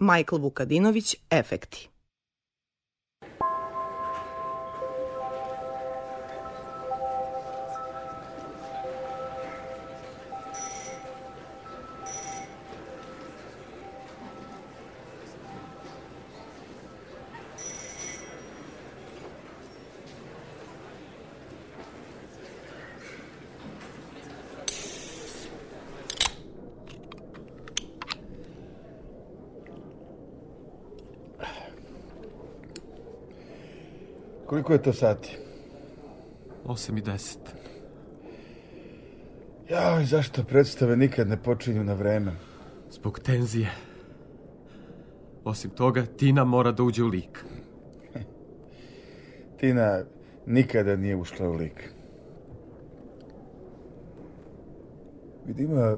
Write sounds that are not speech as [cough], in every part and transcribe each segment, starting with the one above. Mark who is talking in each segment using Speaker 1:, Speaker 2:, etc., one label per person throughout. Speaker 1: Michael Vukadinović, Efekti. Koliko je to sati?
Speaker 2: 8 i 10.
Speaker 1: Jaj, zašto predstave nikad ne počinju na vreme?
Speaker 2: Zbog tenzije. Osim toga, Tina mora da uđe u lik. [laughs]
Speaker 1: Tina nikada nije ušla u lik. Vidim, ima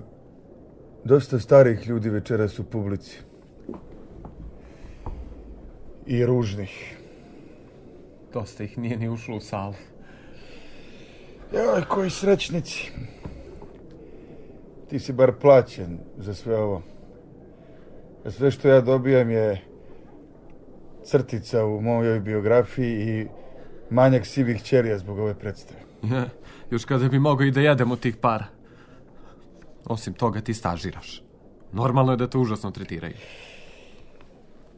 Speaker 1: dosta starih ljudi večeras u publici. I ružnih
Speaker 2: dosta ih nije ni ušlo u salu.
Speaker 1: Joj, koji srećnici. Ti si bar plaćen za sve ovo. Sve što ja dobijam je crtica u mojoj biografiji i manjak sivih ćerija zbog ove predstave.
Speaker 2: [laughs] još kada bi mogao i da jedem od tih para. Osim toga ti stažiraš. Normalno je da te užasno tretiraju.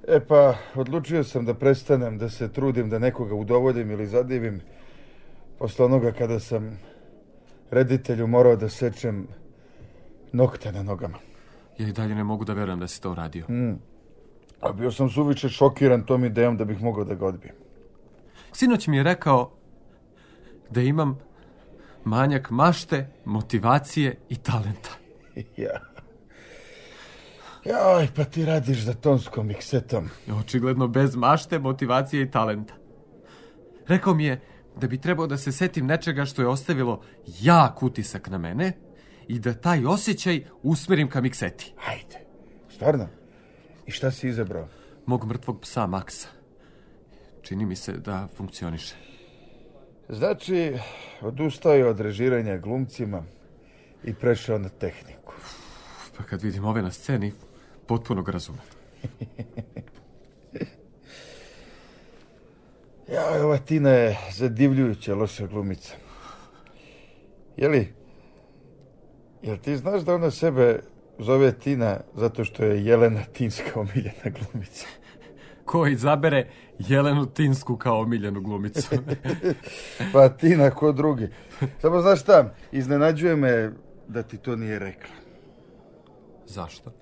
Speaker 1: E pa, odlučio sam da prestanem da se trudim da nekoga udovoljim ili zadivim posle onoga kada sam reditelju morao da sečem nokte na nogama.
Speaker 2: Ja i dalje ne mogu da verujem da si to uradio.
Speaker 1: Mm. A bio sam suviše šokiran tom idejom da bih mogao da ga odbijem.
Speaker 2: Sinoć mi je rekao da imam manjak mašte, motivacije i talenta.
Speaker 1: [laughs] ja. Joj, pa ti radiš za tonskom miksetom.
Speaker 2: Očigledno bez mašte, motivacije i talenta. Rekao mi je da bi trebao da se setim nečega što je ostavilo jak utisak na mene i da taj osjećaj usmerim ka mikseti.
Speaker 1: Hajde, stvarno? I šta si izabrao?
Speaker 2: Mog mrtvog psa Maksa. Čini mi se da funkcioniše.
Speaker 1: Znači, odustao je od režiranja glumcima i prešao na tehniku.
Speaker 2: Pa kad vidim ove na sceni, potpunog razumem.
Speaker 1: [laughs] ja, ova Tina je zadivljujuća loša glumica. Jeli, jel ti znaš da ona sebe zove Tina zato što je Jelena Tinska omiljena glumica?
Speaker 2: [laughs] Ko izabere Jelenu Tinsku kao omiljenu glumicu?
Speaker 1: [laughs] pa Tina ko drugi. Samo znaš šta, iznenađuje me da ti to nije rekla.
Speaker 2: Zašto?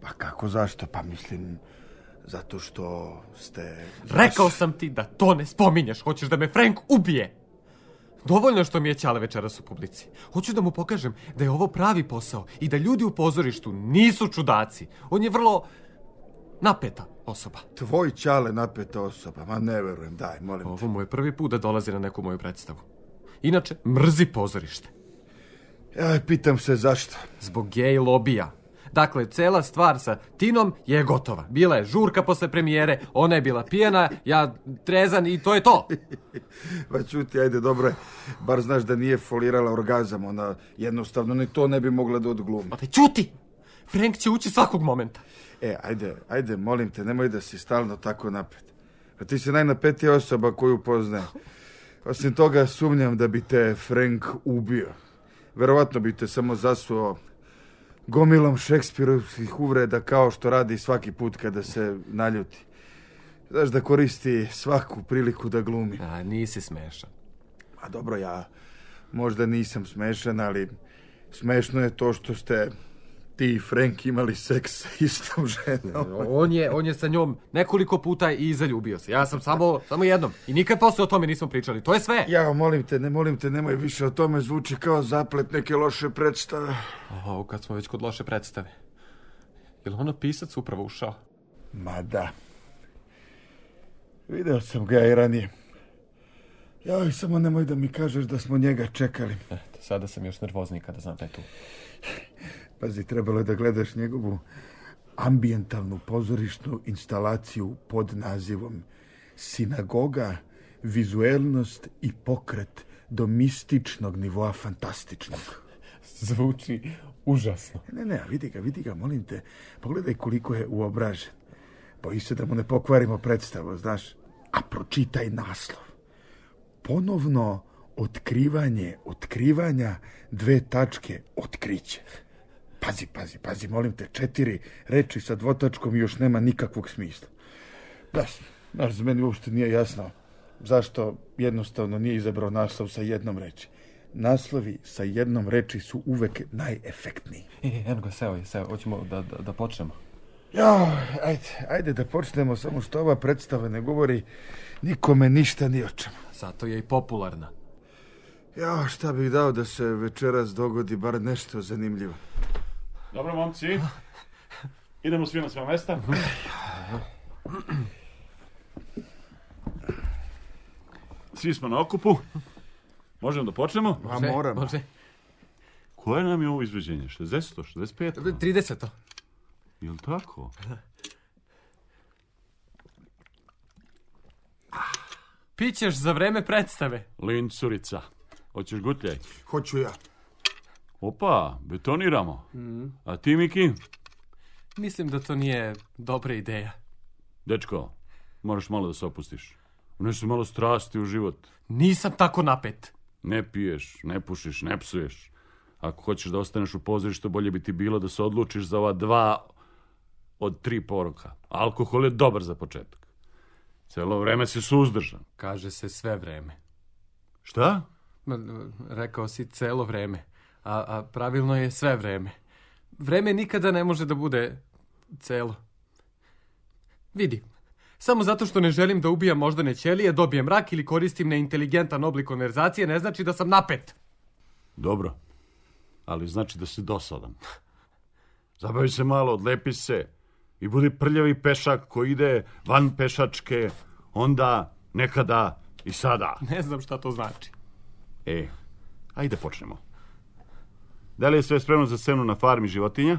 Speaker 1: Pa kako zašto? Pa mislim, zato što ste...
Speaker 2: Znaš... Rekao sam ti da to ne spominješ, hoćeš da me Frank ubije! Dovoljno što mi je ćale večeras u publici. Hoću da mu pokažem da je ovo pravi posao i da ljudi u pozorištu nisu čudaci. On je vrlo napeta osoba.
Speaker 1: Tvoj ćale napeta osoba, ma ne verujem, daj, molim te. Ovo
Speaker 2: mu je prvi put da dolazi na neku moju predstavu. Inače, mrzi pozorište.
Speaker 1: Ja e, pitam se zašto.
Speaker 2: Zbog gej lobija. Dakle, cela stvar sa Tinom je gotova. Bila je žurka posle premijere, ona je bila pijena, ja trezan i to je to.
Speaker 1: [laughs] pa čuti, ajde, dobro je. Bar znaš da nije folirala orgazam, ona jednostavno ni to ne bi mogla da odglumi.
Speaker 2: Pa
Speaker 1: te čuti!
Speaker 2: Frank će ući svakog momenta.
Speaker 1: E, ajde, ajde, molim te, nemoj da si stalno tako napet. A ti si najnapetija osoba koju poznajem. Osim toga, sumnjam da bi te Frank ubio. Verovatno bi te samo zasuo gomilom šekspirovskih uvreda kao što radi svaki put kada se naljuti. Znaš da koristi svaku priliku da glumi.
Speaker 2: A, nisi smešan.
Speaker 1: A dobro, ja možda nisam smešan, ali smešno je to što ste ti i Frank imali seks sa istom ženom.
Speaker 2: on, je, on je sa njom nekoliko puta i zaljubio se. Ja sam samo, samo jednom. I nikad posle o tome nismo pričali. To je sve.
Speaker 1: Ja, molim te, ne molim te, nemoj više o tome. Zvuči kao zaplet neke loše predstave.
Speaker 2: O, kad smo već kod loše predstave. Je li ono pisac upravo ušao?
Speaker 1: Ma da. Video sam ga i ranije. Joj, samo nemoj da mi kažeš da smo njega čekali. Eto,
Speaker 2: eh, sada sam još nervozniji kada znam da je tu.
Speaker 1: Pazi, trebalo je da gledaš njegovu ambijentalnu pozorišnu instalaciju pod nazivom Sinagoga, vizuelnost i pokret do mističnog nivoa fantastičnog.
Speaker 2: [laughs] Zvuči užasno.
Speaker 1: Ne, ne, vidi ga, vidi ga, molim te. Pogledaj koliko je uobražen. Boji se da mu ne pokvarimo predstavu, znaš. A pročitaj naslov. Ponovno otkrivanje, otkrivanja, dve tačke, otkriće. Pazi, pazi, pazi, molim te, četiri reči sa dvotačkom još nema nikakvog smisla. Da, znaš, za meni uopšte nije jasno zašto jednostavno nije izabrao naslov sa jednom reči. Naslovi sa jednom reči su uvek najefektniji. E,
Speaker 2: eno ga, seo je, seo, hoćemo da, da, da počnemo.
Speaker 1: Ja, ajde, ajde da počnemo, samo što ova predstava ne govori nikome ništa ni o čemu.
Speaker 2: Zato je i popularna.
Speaker 1: Ja, šta bih dao da se večeras dogodi bar nešto zanimljivo.
Speaker 2: Dobro, momci. Idemo svi na svoje mesta. Svi smo na okupu. Možemo da počnemo? A
Speaker 1: moramo. Može.
Speaker 2: Koje nam je ovo izveđenje? 60-to, 65-to? 30-to. Jel tako? Pićeš za vreme predstave. Lincurica. Hoćeš gutljaj?
Speaker 1: Hoću ja
Speaker 2: opa, betoniramo. Mm. A ti, Miki? Mislim da to nije dobra ideja. Dečko, moraš malo da se opustiš. Unesi malo strasti u život. Nisam tako napet. Ne piješ, ne pušiš, ne psuješ. Ako hoćeš da ostaneš u pozorištu, bolje bi ti bilo da se odlučiš za ova dva od tri poruka. Alkohol je dobar za početak. Celo vreme si suzdržan. Kaže se sve vreme. Šta? Rekao si celo vreme a, a pravilno je sve vreme. Vreme nikada ne može da bude celo. Vidi, samo zato što ne želim da ubijam moždane ćelije, dobijem rak ili koristim neinteligentan oblik konverzacije, ne znači da sam napet. Dobro, ali znači da si dosadan. Zabavi se malo, odlepi se i budi prljavi pešak koji ide van pešačke, onda, nekada i sada. Ne znam šta to znači. E, ajde počnemo. Da li je sve spremno za semnu na farmi životinja?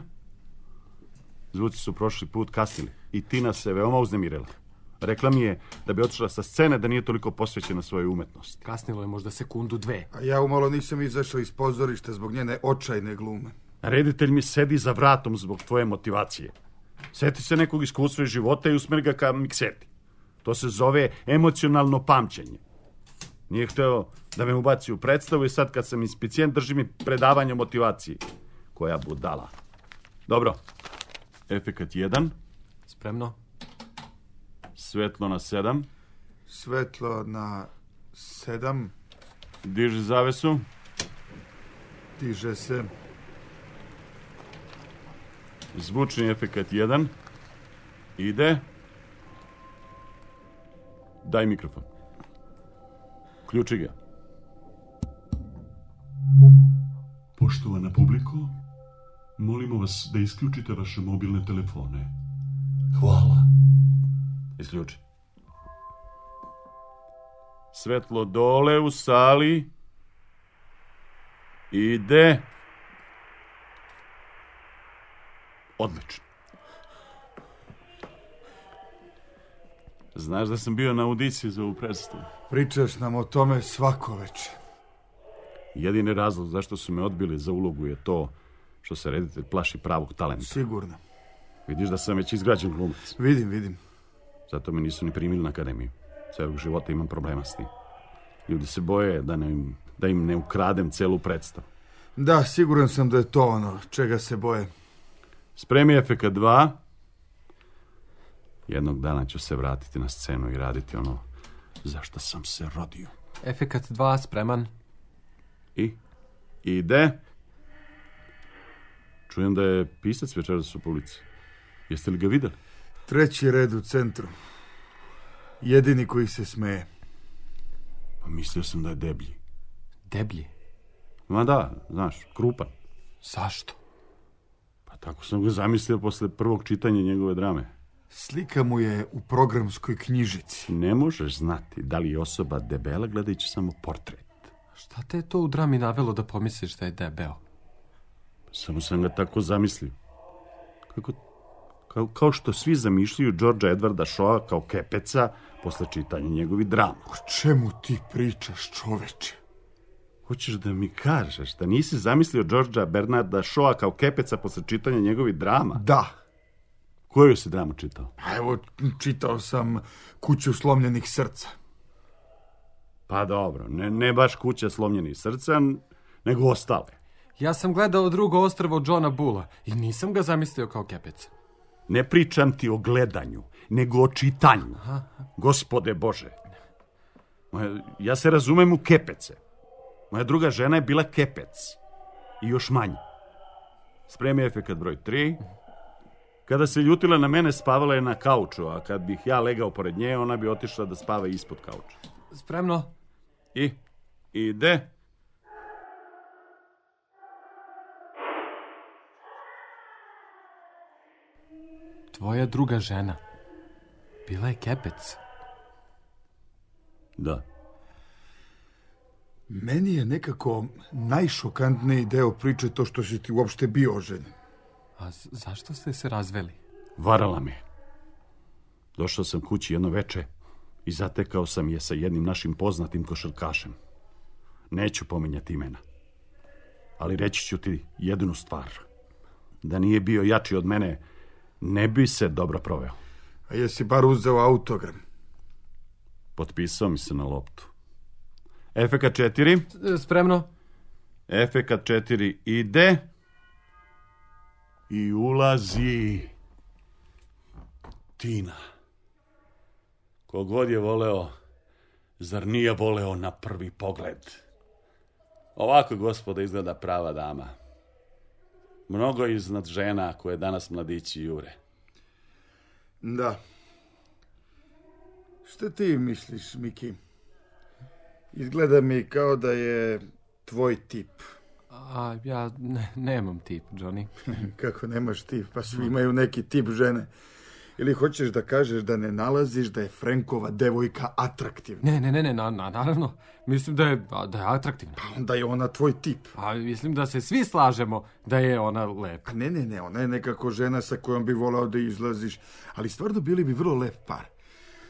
Speaker 2: Zvuci su prošli put kasnili i Tina se veoma uznemirila. Rekla mi je da bi otišla sa scene da nije toliko posvećena svojoj umetnosti. Kasnilo je možda sekundu dve.
Speaker 1: A ja umalo nisam izašao iz pozorišta zbog njene očajne glume.
Speaker 2: Reditelj mi sedi za vratom zbog tvoje motivacije. Seti se nekog iskustva iz života i usmer ga ka mikseti. To se zove emocionalno pamćenje. Nije hteo da me ubaci u predstavu i sad kad sam inspicijent drži mi predavanje o motivaciji. Koja budala. Dobro. Efekat 1. Spremno. Svetlo na 7.
Speaker 1: Svetlo na 7.
Speaker 2: Diže zavesu.
Speaker 1: Diže se.
Speaker 2: Zvučni efekat 1. Ide. Daj mikrofon. Ključi ga. Poštovana publiko, molimo vas da isključite vaše mobilne telefone. Hvala. Isključi. Svetlo dole u sali. Ide. Odlično. Znaš da sam bio na audiciji za ovu predstavu?
Speaker 1: Pričaš nam o tome svako večer.
Speaker 2: Jedini razlog zašto su me odbili za ulogu je to što se reditelj plaši pravog talenta.
Speaker 1: Sigurno.
Speaker 2: Vidiš da sam već izgrađen glumac.
Speaker 1: Vidim, vidim.
Speaker 2: Zato me nisu ni primili na akademiju. Celog života imam problema s tim. Ljudi se boje da, ne, da im ne ukradem celu predstavu.
Speaker 1: Da, siguran sam da je to ono čega se boje.
Speaker 2: Spremi FK2. Jednog dana ću se vratiti na scenu i raditi ono zašto sam se rodio. Efekat 2 spreman. I? Ide. Čujem da je pisac večeras u policiji. Jeste li ga videli?
Speaker 1: Treći red u centru. Jedini koji se smeje.
Speaker 2: Pa mislio sam da je deblji. Deblji? Ma da, znaš, krupan. Zašto? Pa tako sam ga zamislio posle prvog čitanja njegove drame.
Speaker 1: Slika mu je u programskoj knjižici.
Speaker 2: Ne možeš znati da li je osoba debela gledajući samo portret Šta te je to u drami navelo da pomisliš da je debeo? Samo sam ga tako zamislio. Kako, kao, kao što svi zamišljaju Đorđa Edvarda Shoa kao kepeca posle čitanja njegovi drama.
Speaker 1: O čemu ti pričaš, čoveče?
Speaker 2: Hoćeš da mi kažeš da nisi zamislio Đorđa Bernarda Shoa kao kepeca posle čitanja njegovi drama?
Speaker 1: Da.
Speaker 2: Koju si dramu
Speaker 1: čitao? Pa evo, čitao sam Kuću slomljenih srca.
Speaker 2: Pa dobro, ne, ne baš kuća slomljenih srca, nego ostale. Ja sam gledao drugo ostrvo Johna Bula i nisam ga zamislio kao kepec. Ne pričam ti o gledanju, nego o čitanju. Aha. Gospode Bože. Ja se razumem u kepece. Moja druga žena je bila kepec. I još manje. Spremi efekat broj 3. Kada se ljutila na mene, spavala je na kauču, a kad bih ja legao pored nje, ona bi otišla da spava ispod kauča. Spremno. I ide. Tvoja druga žena. Bila je kepec. Da.
Speaker 1: Meni je nekako najšokantniji deo priče to što si ti uopšte bio oženjen.
Speaker 2: A zašto ste se razveli? Varala me. Došao sam kući jedno veče i zatekao sam je sa jednim našim poznatim košarkašem. Neću pominjati imena. Ali reći ću ti jednu stvar. Da nije bio jači od mene, ne bi se dobro proveo.
Speaker 1: A jesi bar uzeo autogram?
Speaker 2: Potpisao mi se na loptu. Efekat 4. Spremno. Efekat 4 ide. I ulazi... Tina. Kogod je voleo, zar nije voleo na prvi pogled? Ovako, gospoda, izgleda prava dama. Mnogo iznad žena koje danas mladići jure.
Speaker 1: Da. Šta ti misliš, Miki? Izgleda mi kao da je tvoj tip.
Speaker 2: A ja ne, nemam tip, Johnny.
Speaker 1: [laughs] Kako nemaš tip? Pa svi imaju neki tip žene. Ili hoćeš da kažeš da ne nalaziš da je Frenkova devojka atraktivna?
Speaker 2: Ne, ne, ne, ne na, na, naravno. Mislim da je, da je atraktivna. Pa
Speaker 1: onda je ona tvoj tip.
Speaker 2: Pa mislim da se svi slažemo da je ona lepa.
Speaker 1: ne, ne, ne, ona je nekako žena sa kojom bi volao da izlaziš. Ali stvarno bili bi vrlo lep par.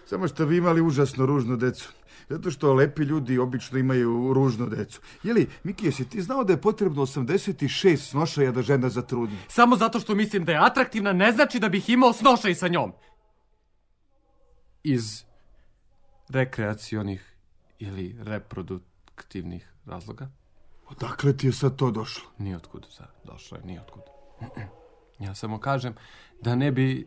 Speaker 1: Samo što bi imali užasno ružnu decu zato što lepi ljudi obično imaju ružnu decu. Jeli, Miki, jesi ti znao da je potrebno 86 snošaja da žena zatrudni?
Speaker 2: Samo zato što mislim da je atraktivna ne znači da bih imao snošaj sa njom. Iz rekreacionih ili reproduktivnih razloga?
Speaker 1: Odakle ti je sad to došlo?
Speaker 2: Nijotkud, za, došlo je, nijotkud. [clears throat] Ja samo kažem da ne bi e,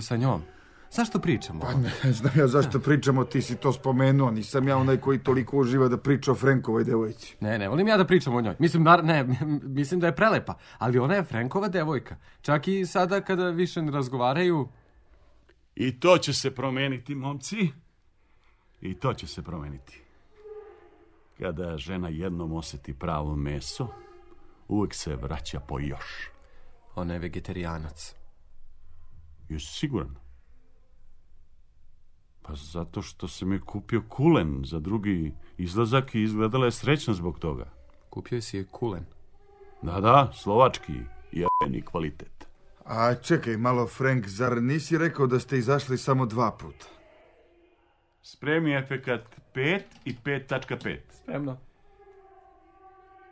Speaker 2: sa njom Zašto pričamo? Pa
Speaker 1: ne znam ja zašto pričamo, ti si to spomenuo. Nisam ja onaj koji toliko uživa da priča o Frenkovoj devojci.
Speaker 2: Ne, ne, volim ja da pričam o njoj. Mislim, nar, ne, [laughs] mislim da je prelepa, ali ona je Frenkova devojka. Čak i sada kada više ne razgovaraju... I to će se promeniti, momci. I to će se promeniti. Kada žena jednom oseti pravo meso, uvek se vraća po još. Ona je vegetarijanac. Jesi siguran? Pa zato što se mi kupio kulen za drugi izlazak i izgledala je srećna zbog toga. Kupio si je kulen? Da, da, slovački, jebeni kvalitet.
Speaker 1: A čekaj malo, Frank, zar nisi rekao da ste izašli samo dva puta?
Speaker 2: Spremi efekat 5 i 5.5. Spremno.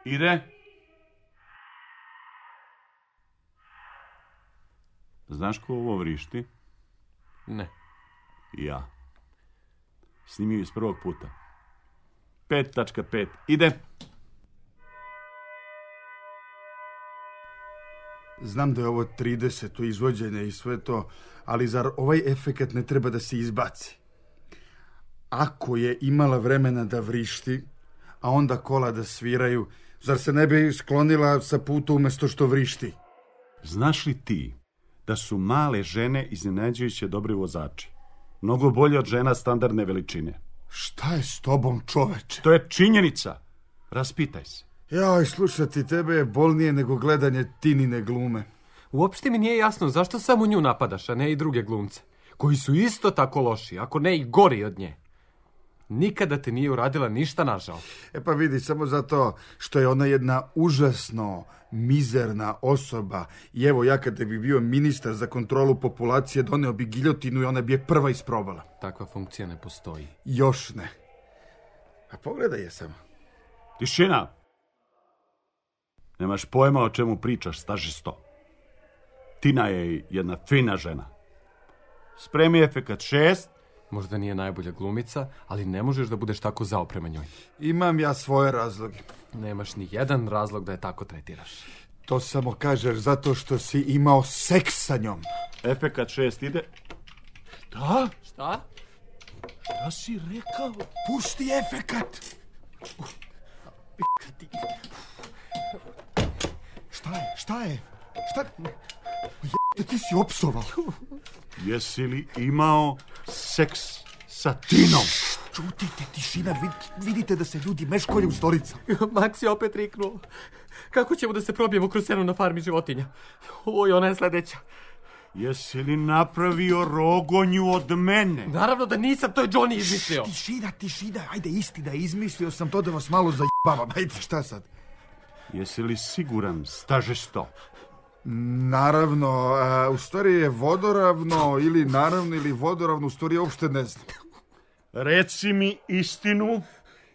Speaker 2: Ide. Znaš ko ovo vrišti? Ne. Ja snimio iz prvog puta. 5.5. Ide.
Speaker 1: Znam da je ovo 30. izvođenje i sve to, ali zar ovaj efekat ne treba da se izbaci? Ako je imala vremena da vrišti, a onda kola da sviraju, zar se ne bi sklonila sa puta umesto što vrišti?
Speaker 2: Znaš li ti da su male žene iznenađujuće dobri vozači? Mnogo bolje od žena standardne veličine.
Speaker 1: Šta je s tobom, čoveče?
Speaker 2: To je činjenica. Raspitaj se.
Speaker 1: Joj, slušati tebe je bolnije nego gledanje tinine glume.
Speaker 2: Uopšte mi nije jasno zašto samo nju napadaš, a ne i druge glumce, koji su isto tako loši, ako ne i gori od nje nikada te nije uradila ništa, nažal.
Speaker 1: E pa vidi, samo zato što je ona jedna užasno mizerna osoba. I evo, ja kada bi bio ministar za kontrolu populacije, doneo bi giljotinu i ona bi je prva isprobala.
Speaker 2: Takva funkcija ne postoji.
Speaker 1: Još ne. A pogledaj je samo.
Speaker 2: Tišina! Nemaš pojma o čemu pričaš, stažisto. Tina je jedna fina žena. Spremi efekat šest, Možda nije najbolja glumica, ali ne možeš da budeš tako zao njoj.
Speaker 1: Imam ja svoje razloge.
Speaker 2: Nemaš ni jedan razlog da je tako tretiraš.
Speaker 1: To samo kažeš zato što si imao seks sa njom.
Speaker 2: Efekat šest ide.
Speaker 1: Da?
Speaker 2: Šta? Šta si rekao?
Speaker 1: Pusti efekat! Šta je? Šta je? Šta? Jebate, ti si opsoval. Jesi li imao seks sa Tinom. Čutite, tišina, vidite da se ljudi meškolju u stolica.
Speaker 2: [laughs] Max je opet riknuo. Kako ćemo da se probijemo kroz senu na farmi životinja? Ovo je ona je sledeća.
Speaker 1: Jesi li napravio rogonju od mene?
Speaker 2: Naravno da nisam, to je Johnny izmislio.
Speaker 1: Št, tišina, tišina, ajde isti da izmislio sam to da vas malo zajebavam. [laughs] Ajde, šta sad? Jesi li siguran, stažesto, Naravno, a, u stvari je vodoravno ili naravno ili vodoravno, u stvari je uopšte ne znam. Reci mi istinu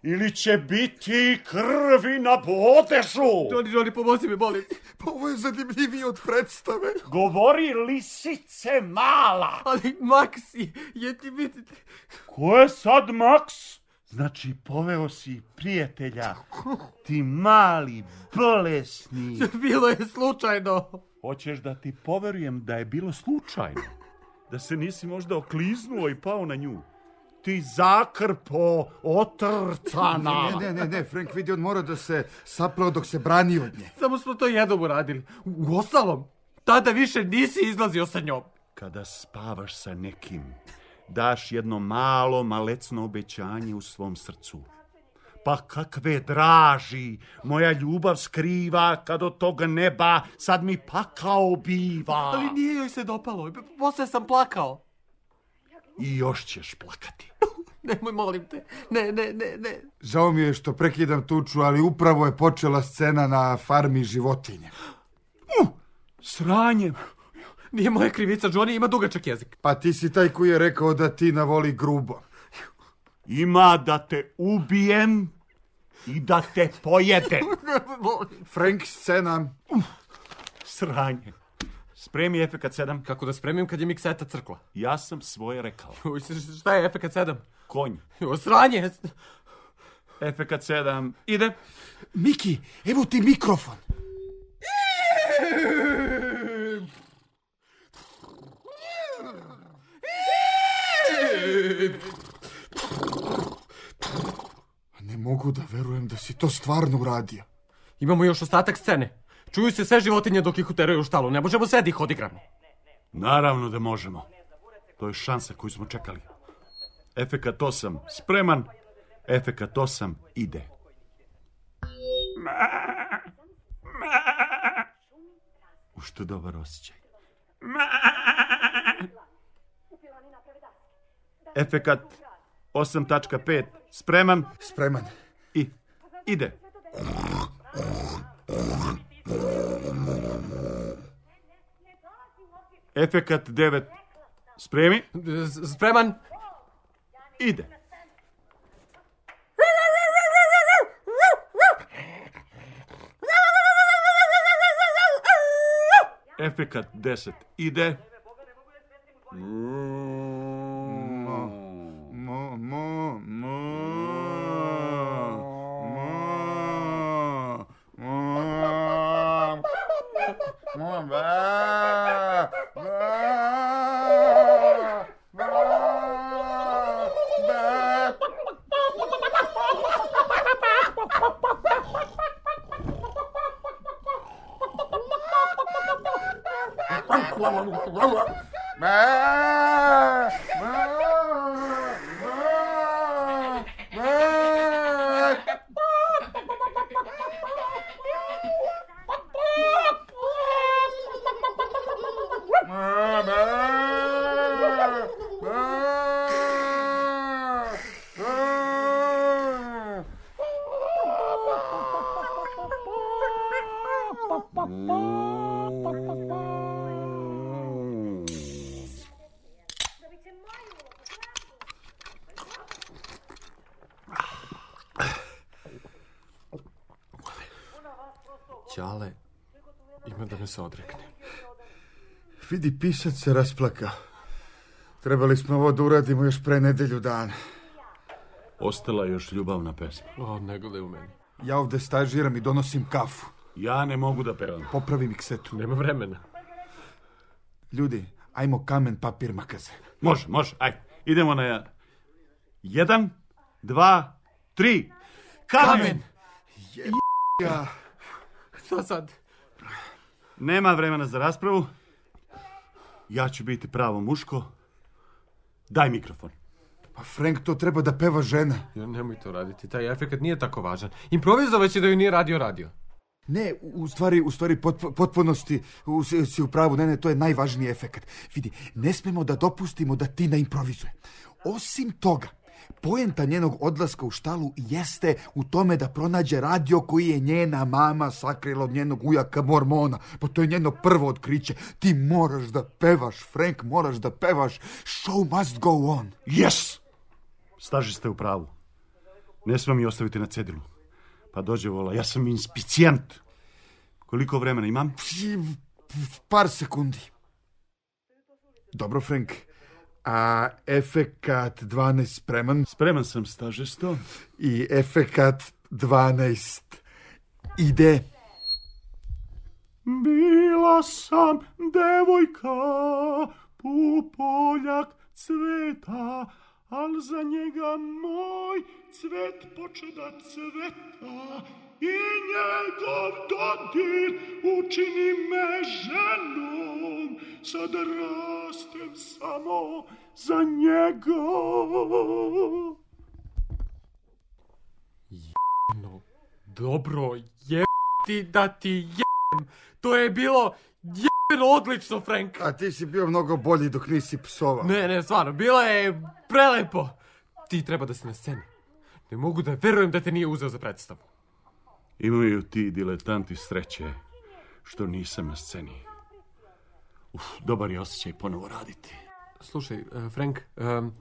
Speaker 1: ili će biti krvi na bodešu.
Speaker 2: Doni, Doni, pomozi mi, molim.
Speaker 1: Pa ovo je zanimljiviji od predstave. Govori lisice mala.
Speaker 2: Ali Maksi, je ti vidite...
Speaker 1: Ko je sad Maks? Znači, poveo si prijatelja, ti mali, bolesni.
Speaker 2: [laughs] Bilo je slučajno.
Speaker 1: Hoćeš da ti poverujem da je bilo slučajno? Da se nisi možda okliznuo i pao na nju? Ti zakrpo, otrcana. Ne, ne, ne, ne, Frank vidi, on mora da se saplao dok se brani od nje.
Speaker 2: Samo smo to jednom uradili. U ostalom, tada više nisi izlazio sa njom.
Speaker 1: Kada spavaš sa nekim, daš jedno malo, malecno obećanje u svom srcu. Pa kakve draži, moja ljubav skriva, kad od toga neba sad mi pakao biva.
Speaker 2: Ali nije joj se dopalo, posle sam plakao.
Speaker 1: I još ćeš plakati.
Speaker 2: [laughs] Nemoj, molim te. Ne, ne, ne, ne.
Speaker 1: Žao mi je što prekidam tuču, ali upravo je počela scena na farmi životinje.
Speaker 2: Uh, sranjem. Nije moja krivica, Johnny ima dugačak jezik.
Speaker 1: Pa ti si taj koji je rekao da ti navoli grubo. Ima da te ubijem i da te pojedem. [laughs] Frank, scena. Uf,
Speaker 2: sranje. Spremi efekat 7. Kako da spremim kad je mikseta crkla? Ja sam svoje rekao. [laughs] Šta je efekat 7? Konj. O, sranje! Efekat 7. Ide.
Speaker 1: Miki, evo ti mikrofon. [laughs] Ne mogu da verujem da si to stvarno uradio.
Speaker 2: Imamo još ostatak scene. Čuju se sve životinje dok ih uteraju u štalu. Ne možemo sve da ih odigramo. Naravno da možemo. To je šansa koju smo čekali. Efekat 8 spreman. Efekat 8 ide. U dobar osjećaj. Efekat 8.5. Spreman?
Speaker 1: Spreman.
Speaker 2: I ide. Efekat 9. Spremi? Spreman. Ide. Efekat 10. Ide. Mm. Uma. Bah, bah, bah, bah. bah, bah. se odrekne.
Speaker 1: Vidi, pisac se rasplaka. Trebali smo ovo da uradimo još pre nedelju dana.
Speaker 2: Ostala je još ljubavna pesma. O, ne gledaj u meni.
Speaker 1: Ja ovde stažiram i donosim kafu.
Speaker 2: Ja ne mogu da pevam.
Speaker 1: Popravi mi ksetu.
Speaker 2: Nema vremena.
Speaker 1: Ljudi, ajmo kamen, papir, makaze.
Speaker 2: Može, može, aj. Idemo na jedan, dva, tri. Kamen! kamen!
Speaker 1: Je... Ja.
Speaker 2: Šta sad? Nema vremena za raspravu. Ja ću biti pravo muško. Daj mikrofon.
Speaker 1: Pa Frank, to treba da peva žena.
Speaker 2: Ja, nemoj to raditi, taj efekt nije tako važan. Improvizovat da ju nije radio radio.
Speaker 1: Ne, u stvari, u stvari pot, potpunosti u, si u pravu. Ne, ne, to je najvažniji efekt. Vidi, ne smemo da dopustimo da Tina improvizuje. Osim toga, Poenta njenog odlaska u štalu jeste u tome da pronađe radio koji je njena mama sakrila od njenog ujaka Mormona. Pa to je njeno prvo otkriće. Ti moraš da pevaš, Frank, moraš da pevaš. Show must go on.
Speaker 2: Yes! Staži ste u pravu. Ne smem mi ostaviti na cedilu. Pa dođe vola, ja sam inspicijent. Koliko vremena imam?
Speaker 1: Par sekundi. Dobro, Frank a efekat 12 spreman.
Speaker 2: Spreman sam stažesto.
Speaker 1: I efekat 12 ide. Bila sam devojka, pupoljak cveta, al za njega moj cvet poče da cveta i njegov dodir učini me ženom sa rad ostem samo za njega.
Speaker 2: Jebno, dobro, jebti da ti jebem. To je bilo jebeno odlično, Frank.
Speaker 1: A ti si bio mnogo bolji dok nisi psovao.
Speaker 2: Ne, ne, stvarno, bilo je prelepo. Ti treba da si na sceni. Ne mogu da verujem da te nije uzeo za predstavu. Imaju ti diletanti sreće što nisam na sceni. Uf, dobar je osjećaj ponovo raditi. Slušaj, e, Frank, um,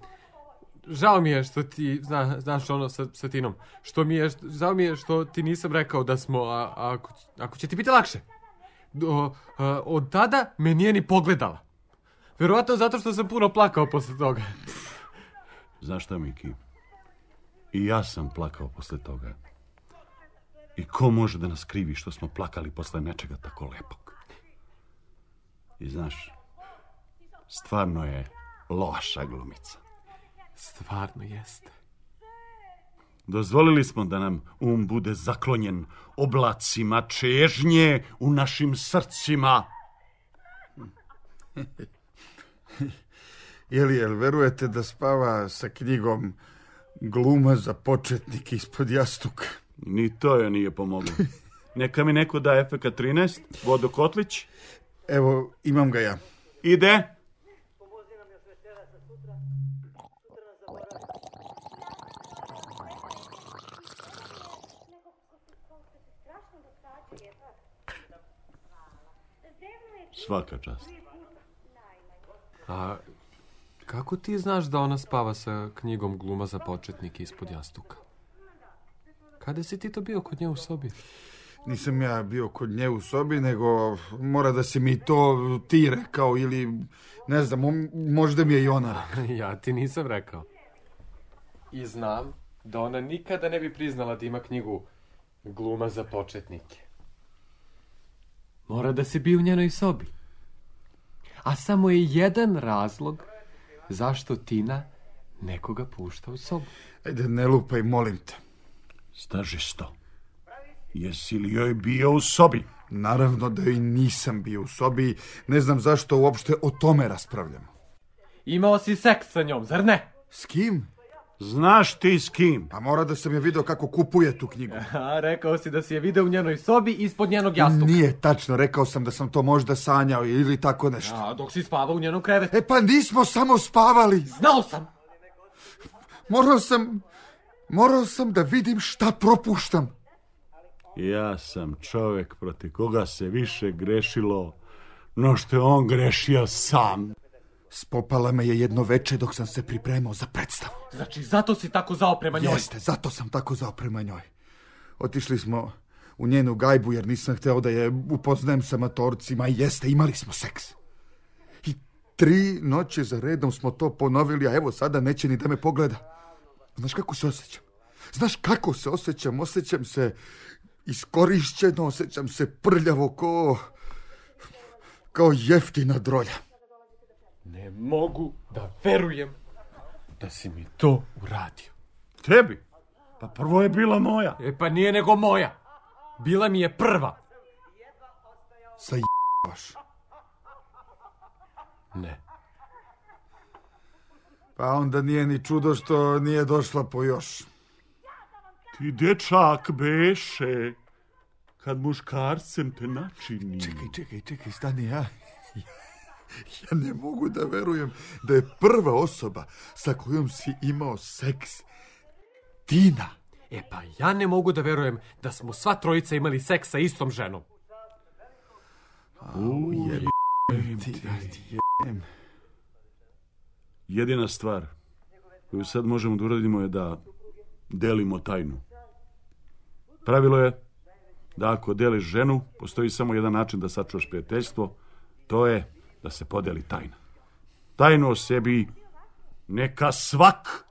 Speaker 2: žao mi je što ti, zna, znaš ono sa, sa Tinom, što mi je, žao mi je što ti nisam rekao da smo, a, a ako, ako će ti biti lakše. O, a, e, od tada me nije ni pogledala. Verovatno zato što sam puno plakao posle toga. Znaš šta, Miki? I ja sam plakao posle toga. I ko može da nas krivi što smo plakali posle nečega tako lepog? I znaš, stvarno je loša glumica. Stvarno jeste. Dozvolili smo da nam um bude zaklonjen oblacima čežnje u našim srcima.
Speaker 1: [laughs] Jeli, jel verujete da spava sa knjigom gluma za početnike ispod jastuka?
Speaker 2: Ni to je nije pomoglo. [laughs] Neka mi neko da FK13, Vodo Kotlić.
Speaker 1: Evo, imam ga ja.
Speaker 2: Ide. Svaka čast. A kako ti znaš da ona spava sa knjigom gluma za početnike ispod jastuka? Kada si ti to bio kod nje u sobi?
Speaker 1: nisam ja bio kod nje u sobi, nego mora da se mi to ti rekao ili ne znam, um, možda mi je i ona
Speaker 2: [laughs] ja ti nisam rekao. I znam da ona nikada ne bi priznala da ima knjigu Gluma za početnike. Mora da se bio u njenoj sobi. A samo je jedan razlog zašto Tina nekoga pušta u sobu.
Speaker 1: Ajde, ne lupaj, molim te. Staži što. Jesi li joj bio u sobi? Naravno da i nisam bio u sobi. Ne znam zašto uopšte o tome raspravljamo.
Speaker 2: Imao si seks sa njom, zar ne?
Speaker 1: S kim? Znaš ti s kim? A pa mora da sam je video kako kupuje tu knjigu.
Speaker 2: [laughs] A, rekao si da si je video u njenoj sobi ispod njenog jastuka.
Speaker 1: Nije tačno, rekao sam da sam to možda sanjao ili tako nešto.
Speaker 2: A, dok si spavao u njenom krevetu.
Speaker 1: E pa nismo samo spavali.
Speaker 2: Znao sam.
Speaker 1: Morao sam, morao sam da vidim šta propuštam ja sam čovek proti koga se više grešilo no što je on grešio sam. Spopala me je jedno veče dok sam se pripremao za predstavu.
Speaker 2: Znači, zato si tako zaoprema njoj?
Speaker 1: Jeste, zato sam tako zaoprema njoj. Otišli smo u njenu gajbu jer nisam hteo da je upoznajem sa matorcima i jeste, imali smo seks. I tri noće za redom smo to ponovili, a evo sada neće ni da me pogleda. Znaš kako se osjećam? Znaš kako se osjećam? Osjećam se iskorišćeno, osjećam se prljavo ko... kao jeftina drolja.
Speaker 2: Ne mogu da verujem da si mi to uradio.
Speaker 1: Tebi? Pa prvo je bila moja.
Speaker 2: E
Speaker 1: pa
Speaker 2: nije nego moja. Bila mi je prva.
Speaker 1: Sa Zajebaš.
Speaker 2: Ne.
Speaker 1: Pa onda nije ni čudo što nije došla po još. Ti dečak beše kad muškarcem te načini. Čekaj, čekaj, čekaj, stani ja. [laughs] Ja ne mogu da verujem da je prva osoba sa kojom si imao seks Tina.
Speaker 2: E pa ja ne mogu da verujem da smo sva trojica imali seks sa istom ženom.
Speaker 1: U, jebem
Speaker 2: Jedina stvar koju sad možemo da uradimo je da delimo tajnu. Pravilo je da ako deliš ženu, postoji samo jedan način da sačuvaš prijateljstvo, to je da se podeli tajna. Tajno o sebi neka svak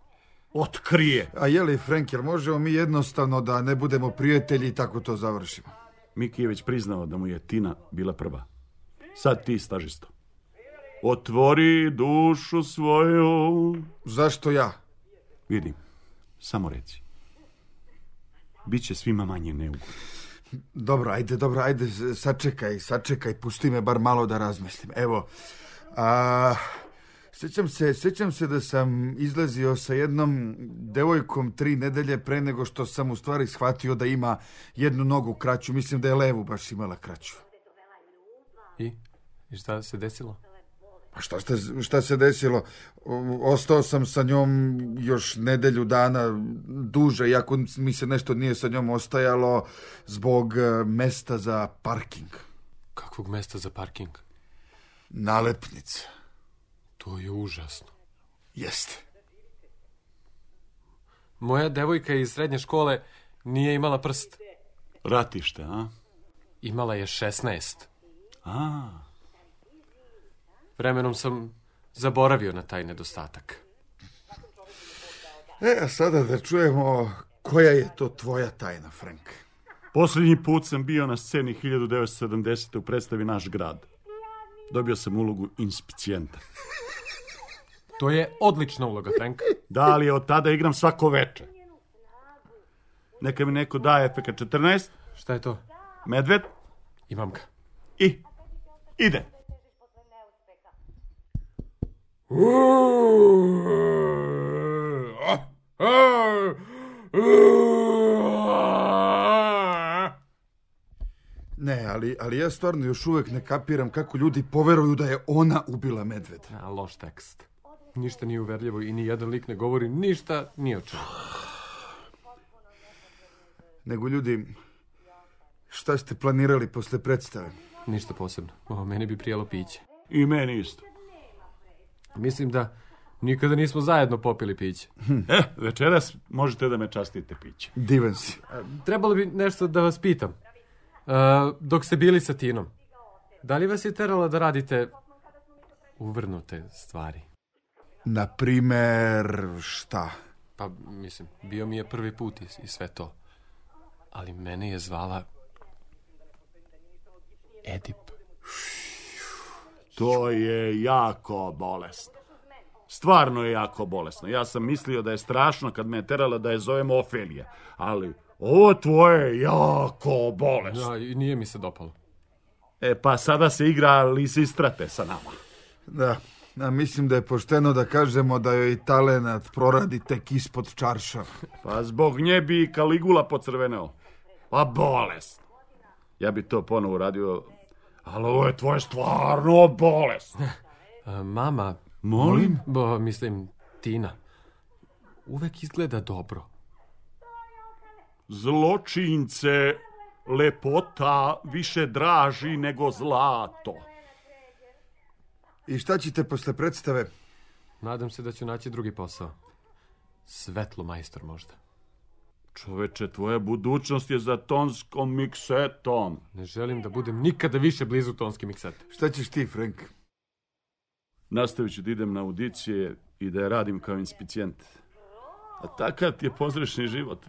Speaker 2: otkrije.
Speaker 1: A je li, Frank, jer možemo mi jednostavno da ne budemo prijatelji i tako to završimo?
Speaker 2: Miki je već priznao da mu je Tina bila prva. Sad ti, stažisto. Otvori dušu svoju.
Speaker 1: Zašto ja?
Speaker 2: Vidim. Samo reci. Biće svima manje neugodno.
Speaker 1: Dobro, ajde, dobro, ajde, sačekaj, sačekaj, pusti me bar malo da razmislim. Evo, a, sećam, se, sećam se da sam izlazio sa jednom devojkom tri nedelje pre nego što sam u stvari shvatio da ima jednu nogu kraću. Mislim da je levu baš imala kraću.
Speaker 2: I? I šta se desilo?
Speaker 1: A šta, šta, šta se desilo? Ostao sam sa njom još nedelju dana duže, iako mi se nešto nije sa njom ostajalo zbog e, mesta za parking.
Speaker 2: Kakvog mesta za parking?
Speaker 1: Nalepnica.
Speaker 2: To je užasno.
Speaker 1: Jeste.
Speaker 2: Moja devojka iz srednje škole nije imala prst. Ratište, a? Imala je 16. A. Vremenom sam zaboravio na taj nedostatak.
Speaker 1: E, a sada da čujemo koja je to tvoja tajna, Frank.
Speaker 2: Poslednji put sam bio na sceni 1970. u predstavi Naš grad. Dobio sam ulogu inspicijenta. To je odlična uloga, Frank. Da, ali od tada igram svako veče. Neka mi neko daje FK14. Šta je to? Medved. Imam ga. I, ide. Ne, ali,
Speaker 1: ali ja stvarno još uvek ne kapiram kako ljudi poveruju da je ona ubila medveda.
Speaker 2: A, loš tekst. Ništa nije uverljivo i ni jedan lik ne govori ništa ni o čemu.
Speaker 1: Nego ljudi, šta ste planirali posle predstave?
Speaker 2: Ništa posebno. O, meni bi prijelo piće.
Speaker 1: I meni isto.
Speaker 2: Mislim da nikada nismo zajedno popili piće. [laughs] E, večeras možete da me častite piće.
Speaker 1: Divan si. E,
Speaker 2: trebalo bi nešto da vas pitam. E, dok ste bili sa Tinom, da li vas je terala da radite uvrnute stvari?
Speaker 1: Na primer, šta?
Speaker 2: Pa, mislim, bio mi je prvi put i, i sve to. Ali mene je zvala Edip. Šš.
Speaker 1: To je jako bolesno. Stvarno je jako bolesno. Ja sam mislio da je strašno kad me je terala da je zovem Ofelija. Ali ovo tvoje je jako bolesno. Ja, da,
Speaker 2: i nije mi se dopalo.
Speaker 1: E pa sada se igra lisistrate sa nama. Da, a mislim da je pošteno da kažemo da joj talenat proradi tek ispod čarša.
Speaker 2: Pa zbog nje bi Kaligula pocrveneo.
Speaker 1: Pa bolest. Ja bi to ponovo radio Ali ovo je tvoje stvarno bolest. [laughs]
Speaker 2: E, mama... Molim? Bo, mislim, Tina. Uvek izgleda dobro.
Speaker 1: Zločince, lepota više draži nego zlato. I šta ćete posle predstave?
Speaker 2: Nadam se da ću naći drugi posao. Svetlo majstor možda.
Speaker 1: Čoveče, tvoja budućnost je za tonskom miksetom.
Speaker 2: Ne želim da budem nikada više blizu tonske miksete.
Speaker 1: Šta ćeš ti, Frank?
Speaker 2: Nastavit ću da idem na audicije i da je radim kao inspicijent. A takav ti je pozrešni život.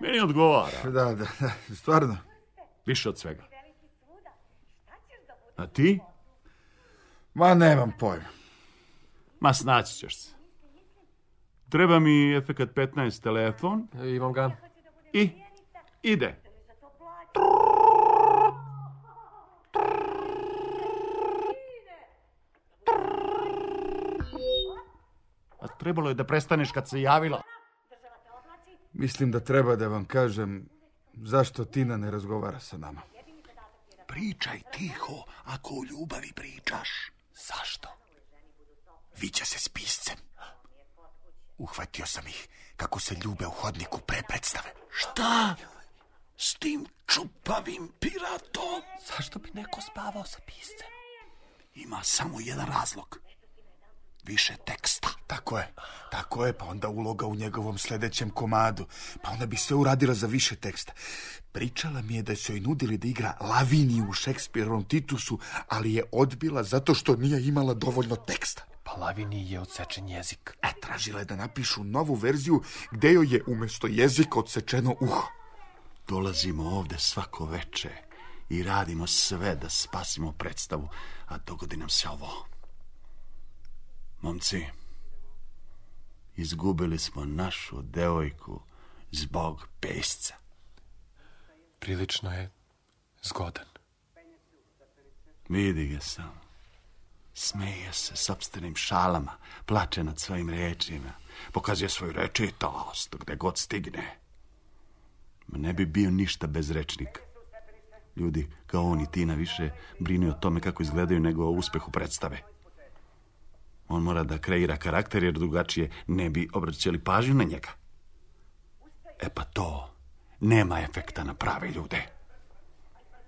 Speaker 2: Meni odgovara.
Speaker 1: Da, da, da, stvarno.
Speaker 2: Više od svega. Da A ti?
Speaker 1: Ma, nemam pojma.
Speaker 2: Ma, snaći ćeš se. Treba mi efekat 15 telefon.
Speaker 3: Imam ga.
Speaker 2: I ide.
Speaker 3: A trebalo je da prestaneš kad se javila.
Speaker 1: Mislim da treba da vam kažem zašto Tina ne razgovara sa nama.
Speaker 2: Pričaj tiho ako o ljubavi pričaš. Zašto? Vića se s piscem. Uhvatio sam ih kako se ljube u hodniku pre predstave.
Speaker 1: Šta?
Speaker 2: S tim čupavim piratom?
Speaker 3: Zašto bi neko spavao sa piscem?
Speaker 2: Ima samo jedan razlog. Više teksta.
Speaker 1: Tako je, tako je, pa onda uloga u njegovom sledećem komadu. Pa ona bi sve uradila za više teksta. Pričala mi je da su joj nudili da igra Laviniju u Šekspirovom Titusu, ali je odbila zato što nije imala dovoljno teksta.
Speaker 3: A Lavini je odsečen jezik.
Speaker 1: E, tražila je da napišu novu verziju gde joj je umesto jezika odsečeno uho.
Speaker 2: Dolazimo ovde svako veče i radimo sve da spasimo predstavu, a dogodi nam se ovo. Momci, izgubili smo našu devojku zbog pesca.
Speaker 3: Prilično je zgodan.
Speaker 2: Vidi ga samo. Smeje se sobstvenim šalama, plače nad svojim rečima, pokazuje svoju rečitost gde god stigne. Ne bi bio ništa bez rečnika. Ljudi kao on i Tina više brinu o tome kako izgledaju nego o uspehu predstave. On mora da kreira karakter jer drugačije ne bi obraćali pažnju na njega. E pa to nema efekta na prave ljude.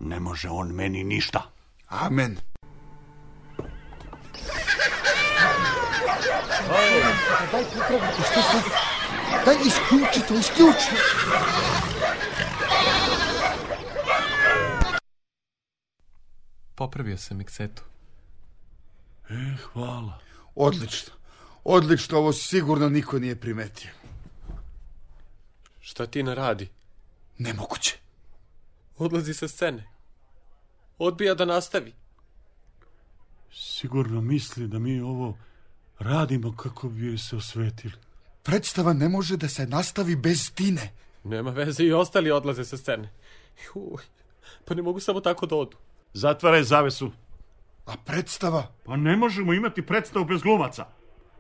Speaker 2: Ne može on meni ništa.
Speaker 1: Amen. Daj popraviti, što ste... Daj isključi to, isključi!
Speaker 3: Popravio sam miksetu.
Speaker 1: E, hvala. Odlično. Odlično, ovo sigurno niko nije primetio.
Speaker 3: Šta ti naradi?
Speaker 1: Nemoguće.
Speaker 3: Odlazi sa scene. Odbija da nastavi.
Speaker 1: Sigurno misli da mi ovo radimo kako bi joj se osvetili. Predstava ne može da se nastavi bez Tine.
Speaker 3: Nema veze i ostali odlaze sa scene. Uj, pa ne mogu samo tako da odu.
Speaker 2: Zatvaraj zavesu.
Speaker 1: A predstava?
Speaker 2: Pa ne možemo imati predstavu bez glumaca.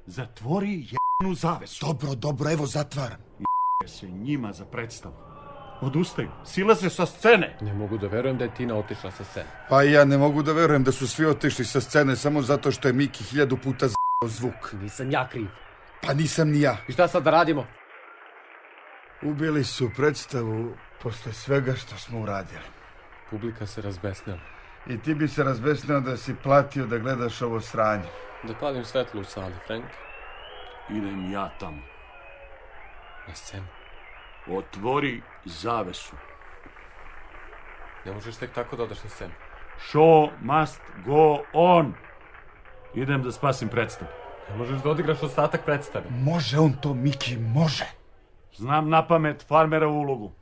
Speaker 2: Zatvori jednu zavesu.
Speaker 1: Dobro, dobro, evo zatvaram.
Speaker 2: Je se njima za predstavu. Odustaju. Silaze sa scene.
Speaker 3: Ne mogu da verujem da je Tina otišla sa scene.
Speaker 1: Pa ja ne mogu da verujem da su svi otišli sa scene samo zato što je Miki hiljadu puta z***o zvuk.
Speaker 3: Nisam ja kriv.
Speaker 1: Pa nisam ni ja.
Speaker 3: I šta sad da radimo?
Speaker 1: Ubili su predstavu posle svega što smo uradili.
Speaker 3: Publika se razbesnila.
Speaker 1: I ti bi se razbesnio da si platio da gledaš ovo sranje.
Speaker 3: Da palim svetlo u sali, Frank.
Speaker 2: Idem ja tamo.
Speaker 3: Na scenu.
Speaker 2: Otvori zavesu.
Speaker 3: Ne možeš tek tako da odeš na scenu.
Speaker 2: Show must go on. Idem da spasim predstavu.
Speaker 3: Ne možeš da odigraš ostatak predstave.
Speaker 1: Može on to, Miki, može.
Speaker 2: Znam na pamet farmera u ulogu.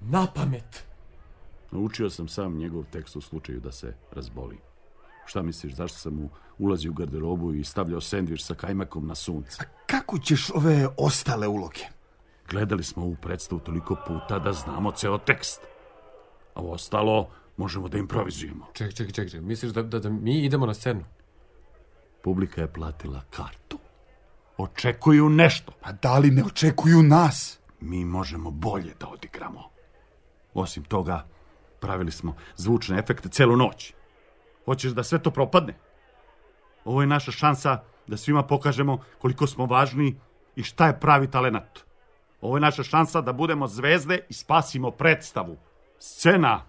Speaker 3: Na pamet?
Speaker 2: Naučio sam sam njegov tekst u slučaju da se razboli. Šta misliš, zašto sam mu ulazio u garderobu i stavljao sendvič sa kajmakom na sunce?
Speaker 1: A kako ćeš ove ostale uloge?
Speaker 2: Gledali smo ovu predstavu toliko puta da znamo ceo tekst. A ostalo možemo da improvizujemo.
Speaker 3: Ček, ček, ček, ček. Misliš da, da, da mi idemo na scenu?
Speaker 2: Publika je platila kartu. Očekuju nešto.
Speaker 1: A pa da li ne očekuju nas?
Speaker 2: Mi možemo bolje da odigramo. Osim toga, pravili smo zvučne efekte celu noć. Hoćeš da sve to propadne? Ovo je naša šansa da svima pokažemo koliko smo važni i šta je pravi talenat. Ovo je naša šansa da budemo zvezde i spasimo predstavu. Scena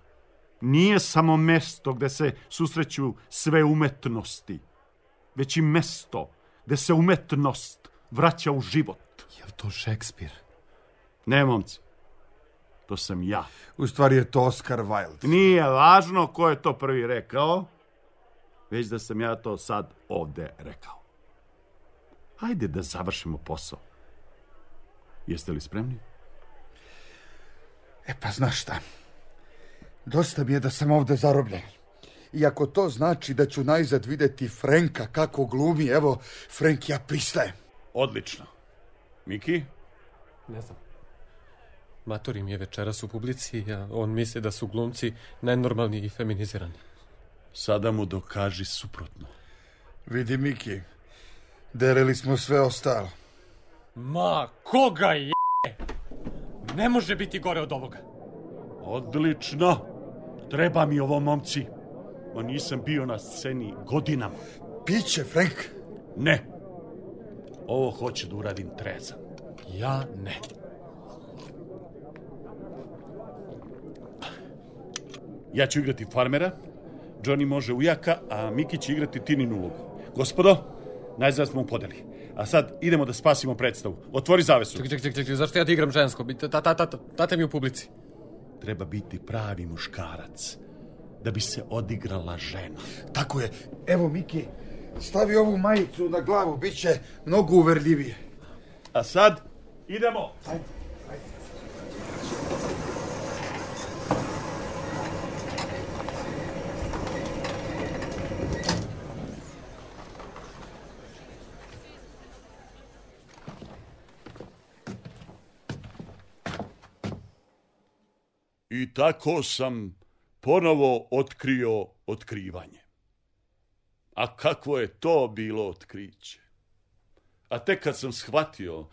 Speaker 2: nije samo mesto gde se susreću sve umetnosti, već i mesto gde se umetnost vraća u život.
Speaker 3: Je to Šekspir?
Speaker 2: Ne, momci. To sam ja.
Speaker 1: U stvari je to Oscar Wilde.
Speaker 2: Nije važno ko je to prvi rekao, već da sam ja to sad ovde rekao. Hajde da završimo posao. Jeste li spremni?
Speaker 1: E pa znaš šta, dosta mi je da sam ovde zarobljen. Iako to znači da ću najzad videti Frenka kako glumi, evo, Frenk, ja pristajem.
Speaker 2: Odlično. Miki?
Speaker 3: Ne znam. Matorim je večeras u publici, a on misli da su glumci nenormalni i feminizirani.
Speaker 2: Sada mu dokaži suprotno.
Speaker 1: Vidi, Miki, dereli smo sve ostalo.
Speaker 3: Ma, koga je? Ne može biti gore od ovoga.
Speaker 2: Odlično. Treba mi ovo, momci. Ma nisam bio na sceni godinama.
Speaker 1: Piće, Frank.
Speaker 2: Ne. Ovo hoće da uradim trezan.
Speaker 3: Ja ne.
Speaker 2: Ja ću igrati farmera, Johnny može ujaka, a Miki će igrati tininu lugu. Gospodo, Najzad smo mu podeli. A sad idemo da spasimo predstavu. Otvori zavesu. Ček,
Speaker 3: ček, ček, ček, zašto ja da igram žensko? Ta, ta, ta, tata mi u publici.
Speaker 2: Treba biti pravi muškarac da bi se odigrala žena.
Speaker 1: Tako je. Evo, Miki, stavi ovu majicu na glavu, bit će mnogo uverljivije.
Speaker 2: A sad idemo. Ajde. i tako sam ponovo otkrio otkrivanje. A kakvo je to bilo otkriće? A tek kad sam shvatio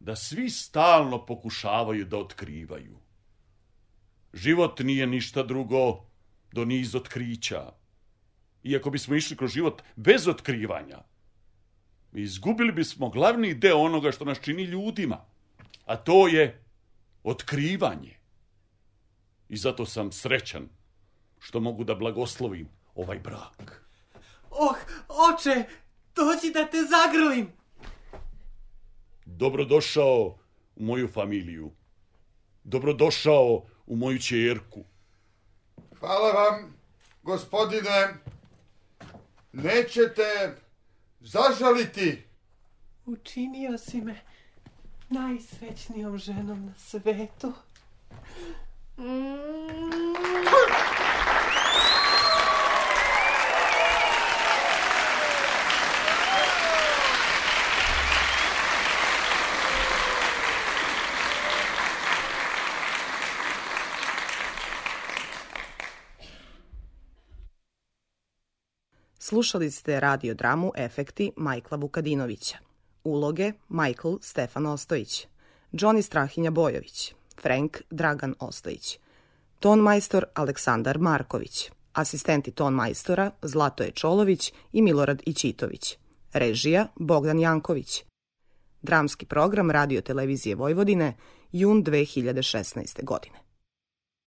Speaker 2: da svi stalno pokušavaju da otkrivaju. Život nije ništa drugo do niz otkrića. Iako bismo išli kroz život bez otkrivanja, izgubili bismo glavni deo onoga što nas čini ljudima, a to je otkrivanje. I zato sam srećan što mogu da blagoslovim ovaj brak.
Speaker 4: Oh, oče, dođi da te zagrlim.
Speaker 2: Dobrodošao u moju familiju. Dobrodošao u moju čerku.
Speaker 1: Hvala vam, gospodine. Nećete zažaliti.
Speaker 4: Učinio si me najsrećnijom ženom na svetu.
Speaker 5: Slušali ste radio dramu Efekti Majkla Vukadinovića. Uloge Michael Stefan Ostojić, Johnny Strahinja Bojović, Frank Dragan Ostojić, ton majstor Aleksandar Marković, asistenti ton majstora Zlatoje Čolović i Milorad Ićitović, režija Bogdan Janković, dramski program Radio Televizije Vojvodine, jun 2016. godine.